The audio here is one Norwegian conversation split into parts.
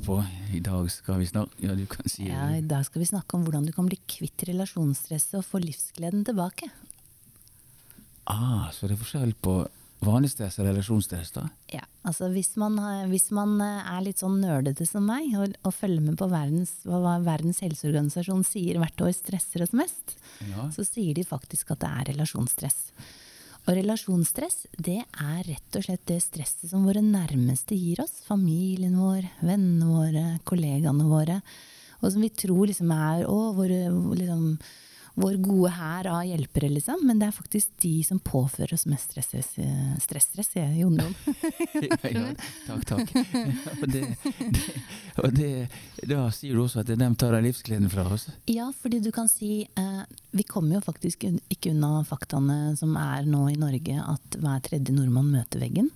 lurer på. I dag skal vi snakke Ja, du kan si Ja, I dag skal vi snakke om hvordan du kan bli kvitt relasjonsstresset og få livsgleden tilbake. Ah, så det er forskjell på vanlig stress og relasjonsstress, da? Ja, altså hvis man, hvis man eh, er litt sånn nerdete som meg, og, og følger med på verdens, hva Verdens helseorganisasjon sier hvert år stresser oss mest, Ja. så sier de faktisk at det er relasjonsstress. Og relasjonsstress, det er rett og slett det stresset som våre nærmeste gir oss. Familien vår, vennene våre, kollegaene våre. Og som vi tror liksom er å, våre, liksom, vår gode hær av hjelpere, liksom. Men det er faktisk de som påfører oss mest stress, stress, stress sier jeg, Jon ja, takk, takk, takk. Og, det, det, og det, da sier du også at de tar av livsgleden fra oss? Ja, fordi du kan si eh, Vi kommer jo faktisk ikke unna faktaene som er nå i Norge, at hver tredje nordmann møter veggen.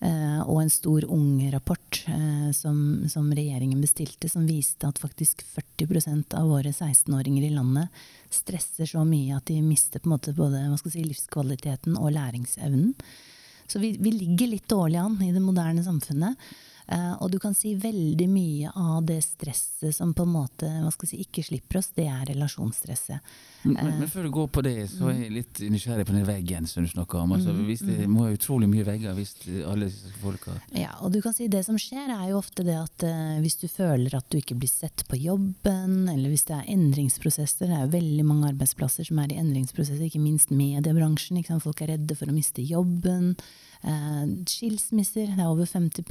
Eh, og en stor ung-rapport eh, som, som regjeringen bestilte, som viste at faktisk 40% av våre 16-åringer i landet stresser så mye at de mister både si, livskvaliteten og læringsevnen. Så vi, vi ligger litt dårlig an i det moderne samfunnet. Eh, og du kan si veldig mye av det stresset som på en måte si, ikke slipper oss, det er relasjonsstresset. Men, men, men før du går på det, så er jeg litt nysgjerrig på den veggen som du snakker om. Altså, hvis det må være utrolig mye vegger hvis alle folk folka Ja, og du kan si det som skjer er jo ofte det at eh, hvis du føler at du ikke blir sett på jobben, eller hvis det er endringsprosesser, det er jo veldig mange arbeidsplasser som er i endringsprosesser, ikke minst mediebransjen, ikke sant? folk er redde for å miste jobben. Eh, skilsmisser, det er over 50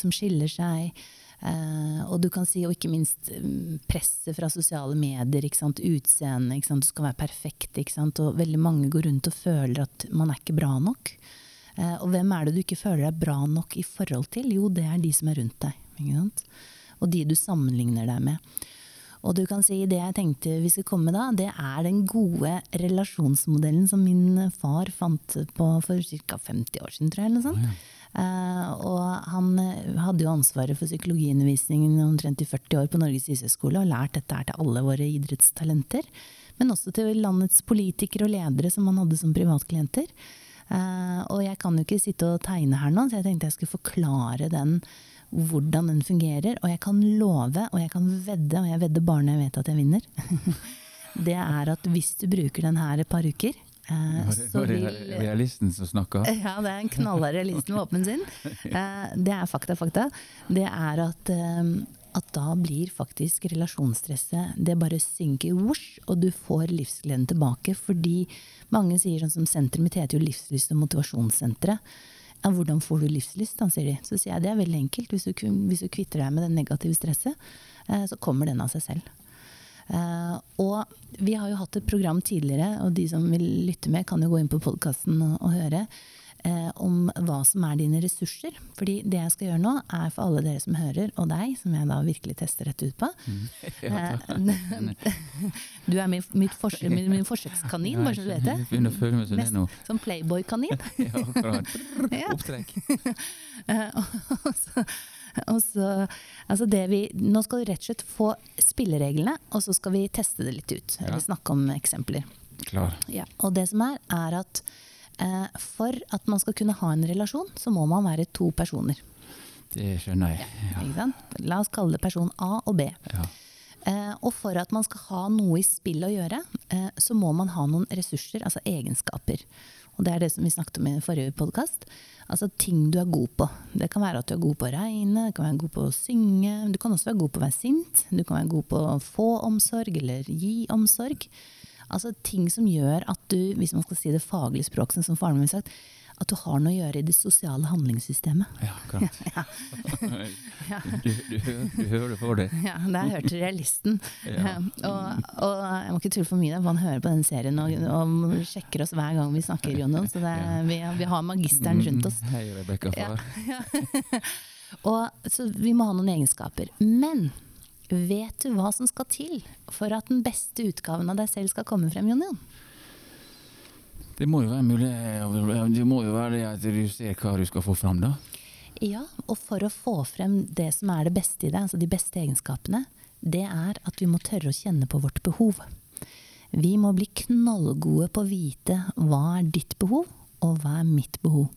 som skiller seg. Uh, og du kan si, og ikke minst mm, presset fra sosiale medier, ikke utseende, ikke du skal være perfekt. Og veldig mange går rundt og føler at man er ikke bra nok. Uh, og hvem er det du ikke føler deg bra nok i forhold til? Jo, det er de som er rundt deg. Og de du sammenligner deg med. Og du kan si det jeg tenkte vi skulle komme med da, det er den gode relasjonsmodellen som min far fant på for ca. 50 år siden, tror jeg. eller noe sånt. Eh, og han eh, hadde jo ansvaret for psykologiundervisningen omtrent i 40 år på Norges idrettshøgskole, og lært dette her til alle våre idrettstalenter. Men også til landets politikere og ledere som han hadde som privatklienter. Eh, og jeg kan jo ikke sitte og tegne her nå, så jeg tenkte jeg skulle forklare den hvordan den fungerer. Og jeg kan love, og jeg kan vedde, og jeg vedder bare når jeg vet at jeg vinner, det er at hvis du bruker den her et par uker, eh, så det vil realisten som snakker? ja, det er en knallhard realist med våpen sin. Eh, det er fakta, fakta. Det er at, eh, at da blir faktisk relasjonsstresset Det bare synker whoosh, og du får livsgleden tilbake. Fordi mange sier sånn som senteret mitt heter jo Livslyst og motivasjonssenteret. Ja, hvordan får du livslyst, da, sier de. Så sier jeg det er veldig enkelt. Hvis du, hvis du kvitter deg med det negative stresset, eh, så kommer den av seg selv. Eh, og vi har jo hatt et program tidligere, og de som vil lytte med, kan jo gå inn på podkasten og, og høre. eh, om hva som er dine ressurser. Fordi det jeg skal gjøre nå, er for alle dere som hører, og deg, som jeg da virkelig tester dette ut på. Ja, Eh, du er min, mitt forsøk, min, min forsøkskanin, bare så du vet det. Begynner å føle meg som det nå. som Playboy-kanin. Ja, akkurat. Opptrekk. Og så, altså det vi, nå skal du rett og slett få spillereglene, og så skal vi teste det litt ut. Eller Ja. snakke om eksempler. Klar. Ja. Og det som er, er at eh, for at man skal kunne ha en relasjon, så må man være to personer. Det skjønner jeg. Ja. La oss kalle det person A og B. Ja. Eh, og for at man skal ha noe i spill å gjøre, eh, så må man ha noen ressurser, altså egenskaper. Og det er det som vi snakket om i forrige podkast. Altså ting du er god på. Det kan være at du er god på å regne, du kan være god på å synge. Du kan også være god på å være sint. Du kan være god på å få omsorg eller gi omsorg. Altså ting som gjør at du, hvis man skal si det faglige språket, som faren min har sagt, at du har noe å gjøre i det sosiale handlingssystemet. Ja, akkurat. Ja. Du, du, du hører for det. Ja, der hørte realisten. Ja. Og, og jeg må ikke tulle for mye, for han hører på den serien og, og sjekker oss hver gang vi snakker. Jon, Jon, så det, vi, vi har magisteren rundt oss. Mm, Hei, Rebekka. Ja. Og, så vi må ha noen egenskaper. Men vet du hva som skal til for at den beste utgaven av deg selv skal komme frem, Jon Jon? Det må jo være mulig Det må jo være at du ser hva du skal få fram, da. Ja, og for å få frem det som er det beste i deg, altså de beste egenskapene, det er at vi må tørre å kjenne på vårt behov. Vi må bli knallgode på å vite hva er ditt behov, og hva er mitt behov.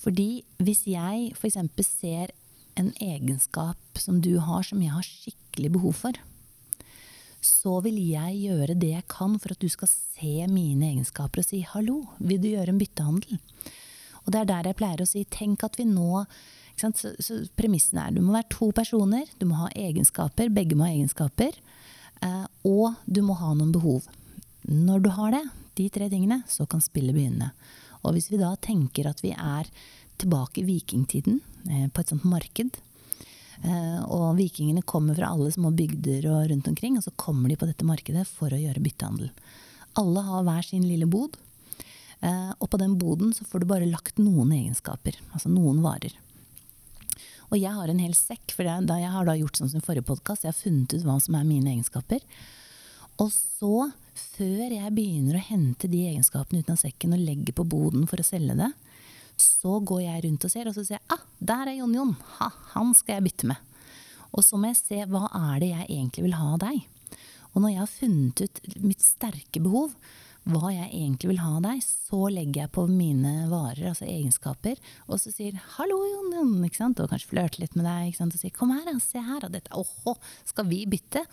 Fordi hvis jeg f.eks. ser en egenskap som du har som jeg har skikkelig behov for, så vil jeg gjøre det jeg kan for at du skal se mine egenskaper og si 'hallo, vil du gjøre en byttehandel'? Og det er der jeg pleier å si 'tenk at vi nå' så, så Premissen er du må være to personer, du må ha egenskaper, begge må ha egenskaper, eh, og du må ha noen behov. Når du har det, de tre tingene, så kan spillet begynne. Og hvis vi da tenker at vi er tilbake i vikingtiden, eh, på et sånt marked, og vikingene kommer fra alle små bygder og rundt omkring, og så kommer de på dette markedet for å gjøre byttehandel. Alle har hver sin lille bod, eh, og på den boden så får du bare lagt noen egenskaper, altså noen varer. Og jeg har en hel sekk, for da jeg har da gjort sånn som i forrige podkast, jeg har funnet ut hva som er mine egenskaper. Og så, før jeg begynner å hente de egenskapene ut av sekken og legger på boden for å selge det, så går jeg rundt og ser, og så sier jeg ah, der er Jon Jon, ha, han skal jeg bytte med. Og så må jeg se hva er det jeg egentlig vil ha av deg. Og når jeg har funnet ut mitt sterke behov, hva jeg egentlig vil ha av deg, så legger jeg på mine varer, altså egenskaper, og så sier 'hallo, Jon Jon', ikke sant? og kanskje flørter litt med deg, og sier 'kom her, se her', og dette, åhå, skal vi bytte?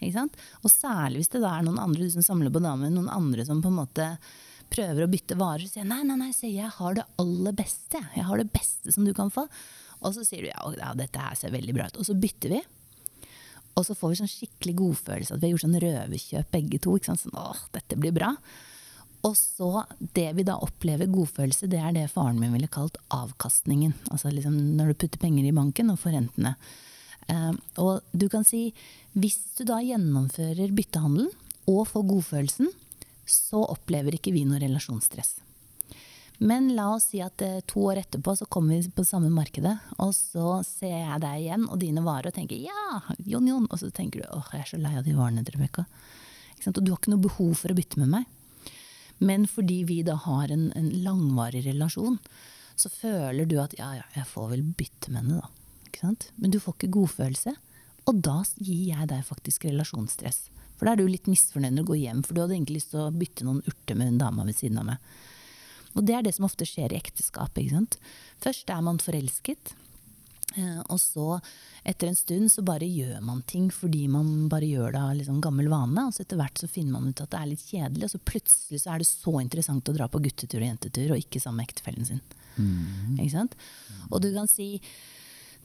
Ikke sant? Og særlig hvis det da er noen andre du som samler på damer, noen andre som på en måte prøver å bytte varer, sier jeg nei, nei, nei, jeg har det aller beste. Jeg har det beste som du kan få. Og så sier du ja, ja, dette her ser veldig bra ut. Og så bytter vi. Og så får vi sånn skikkelig godfølelse at vi har gjort sånn røverkjøp begge to. Ikke sant? Sånn, åh, dette blir bra. Og så det vi da opplever godfølelse, det er det faren min ville kalt avkastningen. Altså liksom når du putter penger i banken og får rentene. Uh, og du kan si, hvis du da gjennomfører byttehandelen og får godfølelsen, så opplever ikke vi noe relasjonsstress. Men la oss si at eh, to år etterpå så kommer vi på samme markedet, og så ser jeg deg igjen og dine varer og tenker ja, Jon Jon. Og så tenker du åh, jeg er så lei av de varene, Rebekka. Og du har ikke noe behov for å bytte med meg. Men fordi vi da har en, en langvarig relasjon, så føler du at ja, ja, jeg får vel bytte med henne, da. Men du får ikke godfølelse. Og da gir jeg deg faktisk relasjonsstress. For da er du litt misfornøyd når du går hjem, for du hadde egentlig lyst til å bytte noen urter med hun dama ved siden av meg. Og det er det som ofte skjer i ekteskap. ikke sant? Først er man forelsket. Eh, og så, etter en stund, så bare gjør man ting fordi man bare gjør det av liksom gammel vane. Og så etter hvert så finner man ut at det er litt kjedelig, og så plutselig så er det så interessant å dra på guttetur og jentetur, og ikke sammen med ektefellen sin. Mm. Ikke sant? Og du kan si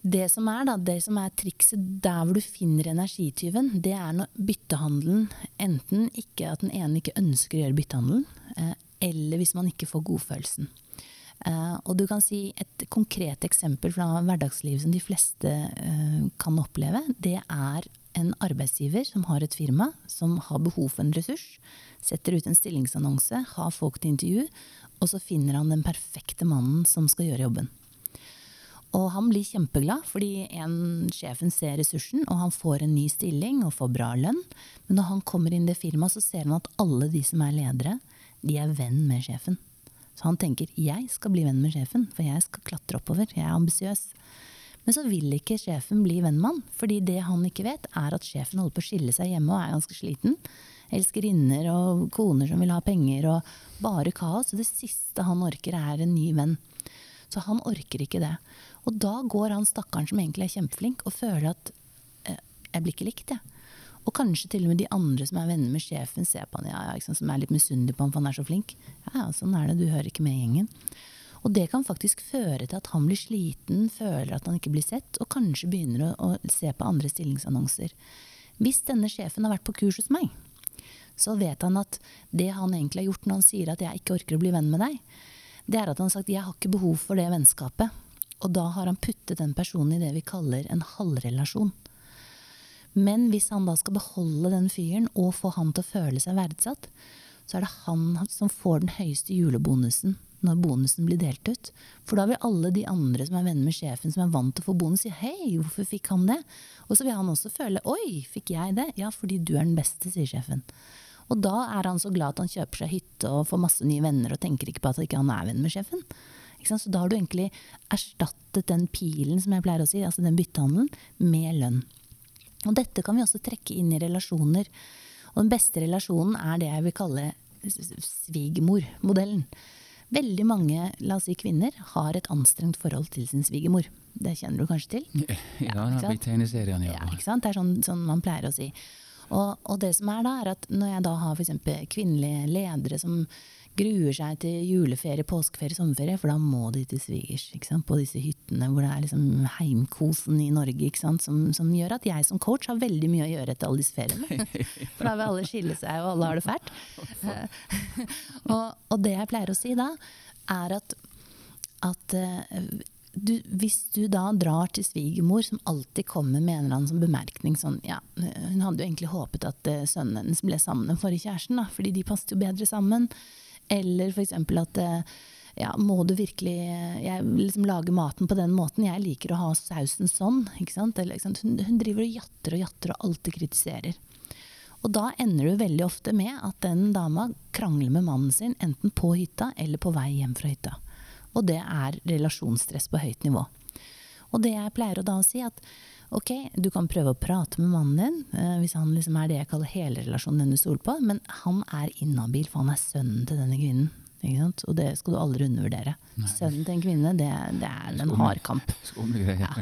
det som er da, det som er trikset der hvor du finner energityven, det er når byttehandelen enten ikke at den ene ikke ønsker å gjøre byttehandelen, eh, eller hvis man ikke får godfølelsen. Eh, og du kan si Et konkret eksempel fra hverdagslivet som de fleste eh, kan oppleve, det er en arbeidsgiver som har et firma som har behov for en ressurs, setter ut en stillingsannonse, har folk til intervju, og så finner han den perfekte mannen som skal gjøre jobben. Og han blir kjempeglad, fordi en, sjefen ser ressursen, og han får en ny stilling og får bra lønn. Men når han kommer inn i det firmaet, så ser han at alle de som er ledere, de er venn med sjefen. Så han tenker jeg skal bli venn med sjefen, for jeg skal klatre oppover. Jeg er ambisiøs. Men så vil ikke sjefen bli venn med han, fordi det han ikke vet, er at sjefen holder på å skille seg hjemme og er ganske sliten. Elskerinner og koner som vil ha penger og bare kaos. Og det siste han orker, er en ny venn. Så han orker ikke det. Og da går han stakkaren som egentlig er kjempeflink, og føler at eh, jeg blir ikke likt, jeg. Og kanskje til og med de andre som er venner med sjefen, ser på han, ja, ja, liksom, som er litt misunnelige på han for han er så flink. Ja, sånn er det, du hører ikke med i gjengen. Og det kan faktisk føre til at han blir sliten, føler at han ikke blir sett, og kanskje begynner å, å se på andre stillingsannonser. Hvis denne sjefen har vært på kurs hos meg, så vet han at det han egentlig har gjort når han sier at jeg ikke orker å bli venn med deg, det er at han har sagt jeg har ikke behov for det vennskapet. Og da har han puttet den personen i det vi kaller en halvrelasjon. Men hvis han da skal beholde den fyren og få han til å føle seg verdsatt, så er det han som får den høyeste julebonusen når bonusen blir delt ut. For da vil alle de andre som er venner med sjefen, som er vant til å få bonus, si hei, hvorfor fikk han det? Og så vil han også føle oi, fikk jeg det? Ja, fordi du er den beste, sier sjefen. Og da er han så glad at han kjøper seg hytte og får masse nye venner og tenker ikke på at han ikke er venn med sjefen. Så da har du egentlig erstattet den pilen, som jeg pleier å si, altså den byttehandelen, med lønn. Og dette kan vi også trekke inn i relasjoner. Og den beste relasjonen er det jeg vil kalle svigermor-modellen. Veldig mange la oss si kvinner har et anstrengt forhold til sin svigermor. Det kjenner du kanskje til? Ja, Ja, blitt tegneseriene, ja. Ja, ikke sant? Det er sånn, sånn man pleier å si. Og, og det som er da, er at når jeg da har f.eks. kvinnelige ledere som gruer seg til juleferie, påskeferie, sommerferie, for da må de til svigers. På disse hyttene hvor det er liksom heimkosen i Norge? Som, som gjør at jeg som coach har veldig mye å gjøre etter alle disse feriene. For da vil alle skille seg, og alle har det fælt. og, og det jeg pleier å si da, er at, at eh, du, hvis du da drar til svigermor, som alltid kommer med en eller annen sånn bemerkning sånn ja, Hun hadde jo egentlig håpet at eh, sønnen hennes ble sammen med forrige kjæresten, da, fordi de passet jo bedre sammen. Eller f.eks. at eh, ja, må du virkelig jeg liksom lage maten på den måten, jeg liker å ha sausen sånn. Ikke sant? Eller, ikke sant? Hun, hun driver og jatter og jatter og alltid kritiserer. Og da ender du veldig ofte med at den dama krangler med mannen sin, enten på hytta eller på vei hjem fra hytta. Og det er relasjonsstress på høyt nivå. Og det jeg pleier å da si, at ok, du kan prøve å prate med mannen din, eh, hvis han liksom er det jeg kaller helrelasjonen den du stoler på, men han er inhabil, for han er sønnen til denne kvinnen. Og det skal du aldri undervurdere. Sønnen til en kvinne, det, det er en hard kamp. Ja.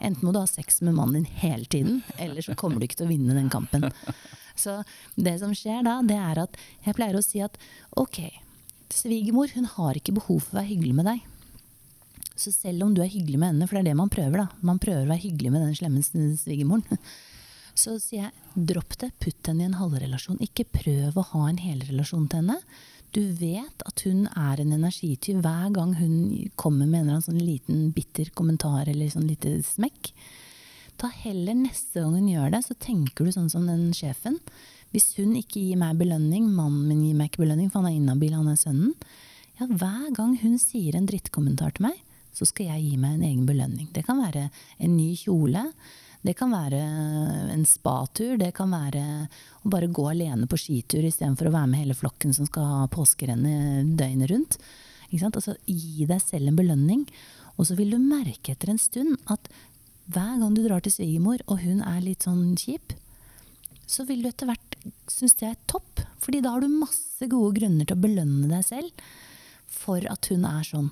Enten må du ha sex med mannen din hele tiden, eller så kommer du ikke til å vinne den kampen. Så det som skjer da, det er at jeg pleier å si at ok, svigermor hun har ikke behov for å være hyggelig med deg. Så selv om du er hyggelig med henne, for det er det man prøver, da. Man prøver å være hyggelig med den slemme svigermoren. Så sier jeg dropp det, putt henne i en halvrelasjon. Ikke prøv å ha en helrelasjon til henne. Du vet at hun er en energityv hver gang hun kommer med en eller annen sånn liten bitter kommentar eller sånn lite smekk. Ta heller neste gang hun gjør det, så tenker du sånn som den sjefen. Hvis hun ikke gir meg belønning, mannen min gir meg ikke belønning, for han er inhabil, han er sønnen. Ja, hver gang hun sier en drittkommentar til meg, så skal jeg gi meg en egen belønning. Det kan være en ny kjole. Det kan være en spatur. Det kan være å bare gå alene på skitur istedenfor å være med hele flokken som skal ha påskerennet døgnet rundt. Altså, gi deg selv en belønning. Og så vil du merke etter en stund at hver gang du drar til svigermor, og hun er litt sånn kjip, så vil du etter hvert synes det er topp. Fordi da har du masse gode grunner til å belønne deg selv for at hun er sånn.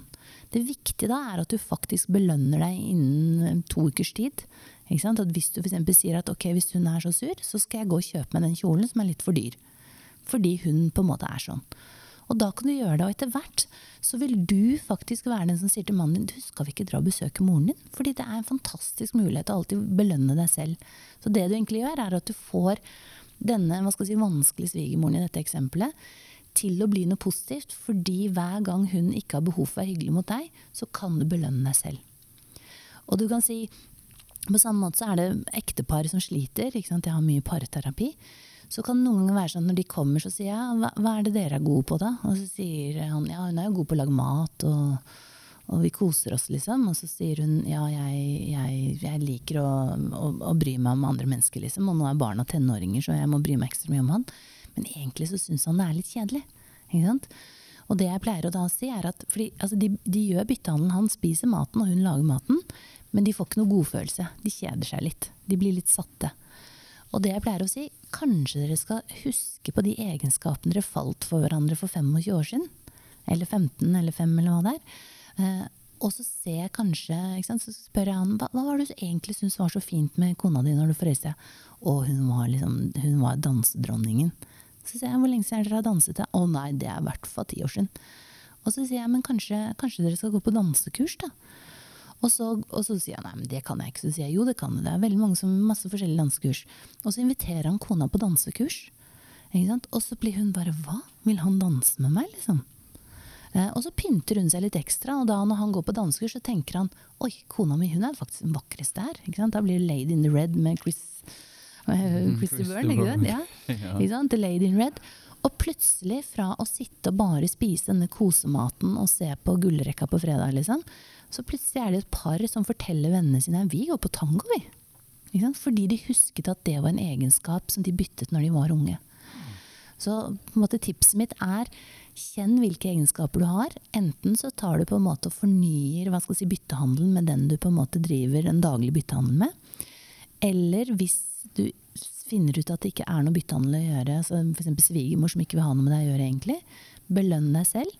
Det viktige da er at du faktisk belønner deg innen to ukers tid. Hvis du f.eks. sier at ok, hvis hun er så sur, så skal jeg gå og kjøpe meg den kjolen som er litt for dyr. Fordi hun på en måte er sånn. Og da kan du gjøre det, og etter hvert så vil du faktisk være den som sier til mannen din du skal vi ikke dra og besøke moren din? Fordi det er en fantastisk mulighet å alltid belønne deg selv. Så det du egentlig gjør, er at du får denne hva skal si, vanskelige svigermoren i dette eksempelet til å bli noe positivt, fordi hver gang hun ikke har behov for å være hyggelig mot deg, så kan du belønne deg selv. Og du kan si på samme måte så er det ektepar som sliter. Ikke sant? Jeg har mye parterapi. Så kan det noen ganger være sånn når de kommer, så sier jeg hva, hva er det dere er gode på da? Og så sier han ja, hun er jo god på å lage mat, og, og vi koser oss, liksom. Og så sier hun ja, jeg, jeg, jeg liker å, å, å, bry meg om andre mennesker, liksom. Og nå er barna tenåringer, så jeg må bry meg ekstra mye om han. Men egentlig så syns han det er litt kjedelig. Ikke sant? Og det jeg pleier å da si, er at fordi, altså de, de gjør byttehandelen. Han spiser maten, og hun lager maten. Men de får ikke noe godfølelse. De kjeder seg litt. De blir litt satte. Og det jeg pleier å si, kanskje dere skal huske på de egenskapene dere falt for hverandre for 25 år siden. Eller 15 eller 5 eller hva det er. Eh, og så ser jeg kanskje, sant, så spør jeg han hva, hva var det du egentlig syntes var så fint med kona di når du forelska deg? Og hun var liksom, hun var dansedronningen. Så sier jeg hvor lenge siden dere har danset? Å nei, det er i hvert fall ti år siden. Og så sier jeg men kanskje, kanskje dere skal gå på dansekurs, da? Og så, og så, sier han nei, men det kan jeg ikke. Så sier jeg jo, det kan du. Det er veldig mange som har masse forskjellige dansekurs. Og så inviterer han kona på dansekurs. Og så blir hun bare hva? Vil han danse med meg, liksom? Eh, og så pynter hun seg litt ekstra, og da når han går på dansekurs, så tenker han oi, kona mi hun er faktisk den vakreste her. Da blir det Lady in the Red med Chris, Christy Byrne, ikke sant? Ja. Ikke sant? The Lady in Red. Og plutselig, fra å sitte og bare spise denne kosematen og se på gullrekka på fredag, liksom, så plutselig er det et par som forteller vennene sine vi går på tango, vi. Fordi de husket at det var en egenskap som de byttet når de var unge. Så på en måte tipset mitt er kjenn hvilke egenskaper du har. Enten så tar du på en måte og fornyer hva skal si, byttehandelen med den du på en måte driver en daglig byttehandel med. Eller hvis du finner ut at det ikke er noe byttehandel å gjøre, f.eks. svigermor som ikke vil ha noe med deg å gjøre egentlig, belønn deg selv.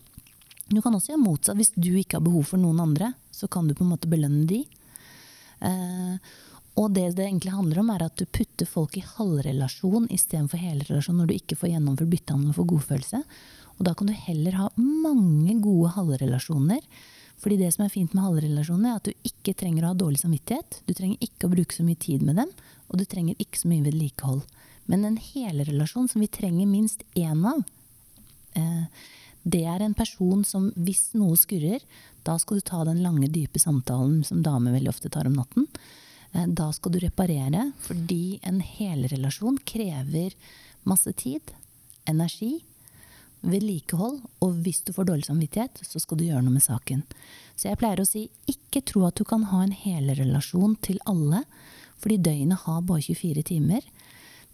Du kan også gjøre motsatt. Hvis du ikke har behov for noen andre, så kan du på en måte belønne de. Eh, og det det egentlig handler om, er at du putter folk i halvrelasjon istedenfor helrelasjon når du ikke får gjennomført byttehandel for godfølelse. Og da kan du heller ha mange gode halvrelasjoner. Fordi det som er fint med halvrelasjoner, er at du ikke trenger å ha dårlig samvittighet. Du trenger ikke å bruke så mye tid med dem, og du trenger ikke så mye vedlikehold. Men en helrelasjon som vi trenger minst én av, eh, det er en person som hvis noe skurrer, da skal du ta den lange, dype samtalen som damer veldig ofte tar om natten. Eh, da skal du reparere, fordi en helrelasjon krever masse tid, energi, vedlikehold, og hvis du får dårlig samvittighet, så skal du gjøre noe med saken. Så jeg pleier å si ikke tro at du kan ha en helrelasjon til alle, fordi døgnet har bare 24 timer.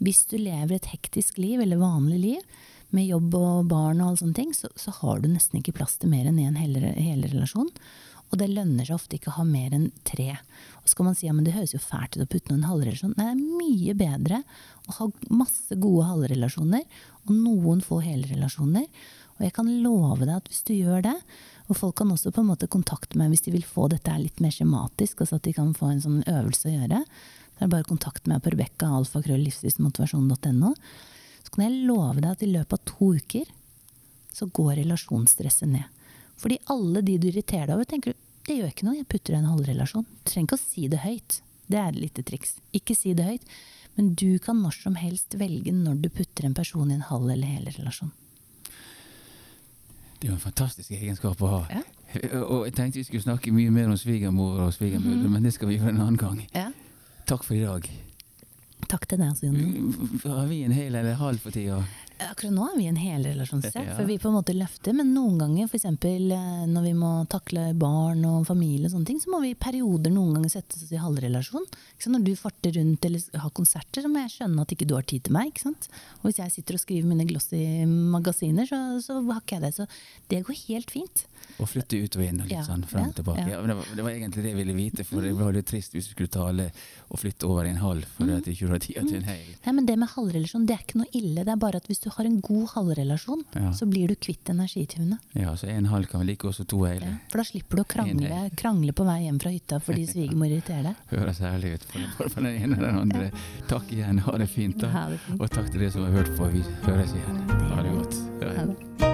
Hvis du lever et hektisk liv, eller vanlig liv, med jobb og barn og alle sånne ting, så, så har du nesten ikke plass til mer enn én helrelasjon. Og det lønner seg ofte ikke å ha mer enn tre. Og så kan man si ja, det høres jo fælt ut å putte noen halvrelasjon. Nei, det er mye bedre å ha masse gode halvrelasjoner og noen få helrelasjoner. Og jeg kan love deg at hvis du gjør det, og folk kan også på en måte kontakte meg hvis de vil få dette litt mer skjematisk, altså at de kan få en sånn øvelse å gjøre, så er det bare å kontakte meg på Rebekka, alfakrøll-livsstilsmotivasjon.no. Så kan jeg love deg at i løpet av to uker så går relasjonsstresset ned. Fordi alle de du irriterer deg over, tenker du det gjør ikke noe, jeg putter i en halvrelasjon. Du trenger ikke å si det høyt. Det er et lite triks. Ikke si det høyt. Men du kan når som helst velge når du putter en person i en halv eller hel relasjon. Det er jo en fantastisk egenskap å ha. Ja. Og jeg tenkte vi skulle snakke mye mer om svigermor og svigermødre, -hmm. men det skal vi gjøre en annen gang. Ja. Takk for i dag. Takk til deg også, Jonny. Har vi en hel eller halv for tida? Akkurat nå er vi i en helrelasjon, Ja. for vi på en måte løfter. Men noen ganger, f.eks. når vi må takle barn og familie, og sånne ting, så må vi i perioder noen ganger sette oss i halvrelasjon. Når du farter rundt eller har konserter, så må jeg skjønne at ikke du har tid til meg. Og hvis jeg sitter og skriver mine glossy magasiner, så, så har ikke jeg det. Så det går helt fint. Og flytte ut og inn og litt Ja, sånn frem ja, og tilbake. ja. Ja, men det, var, det var egentlig det jeg ville vite, for det var litt trist hvis du skulle tale og flytte over i en halv fordi at du ikke har tid til en hel. Nei, men Det med halvrelasjon det er ikke noe ille. Det er bare at hvis du har en god halvrelasjon, Ja. så blir du kvitt energityvene. Ja, så en halv kan vel like også to hele. Ja, for da slipper du å krangle, krangle på vei hjem fra hytta fordi svigermor irriterer deg. Høres herlig ut for den ene og den andre. Takk igjen, ha det fint. da. Og takk til dere som har hørt på. Vi høres igjen. Ha det godt. Ha det.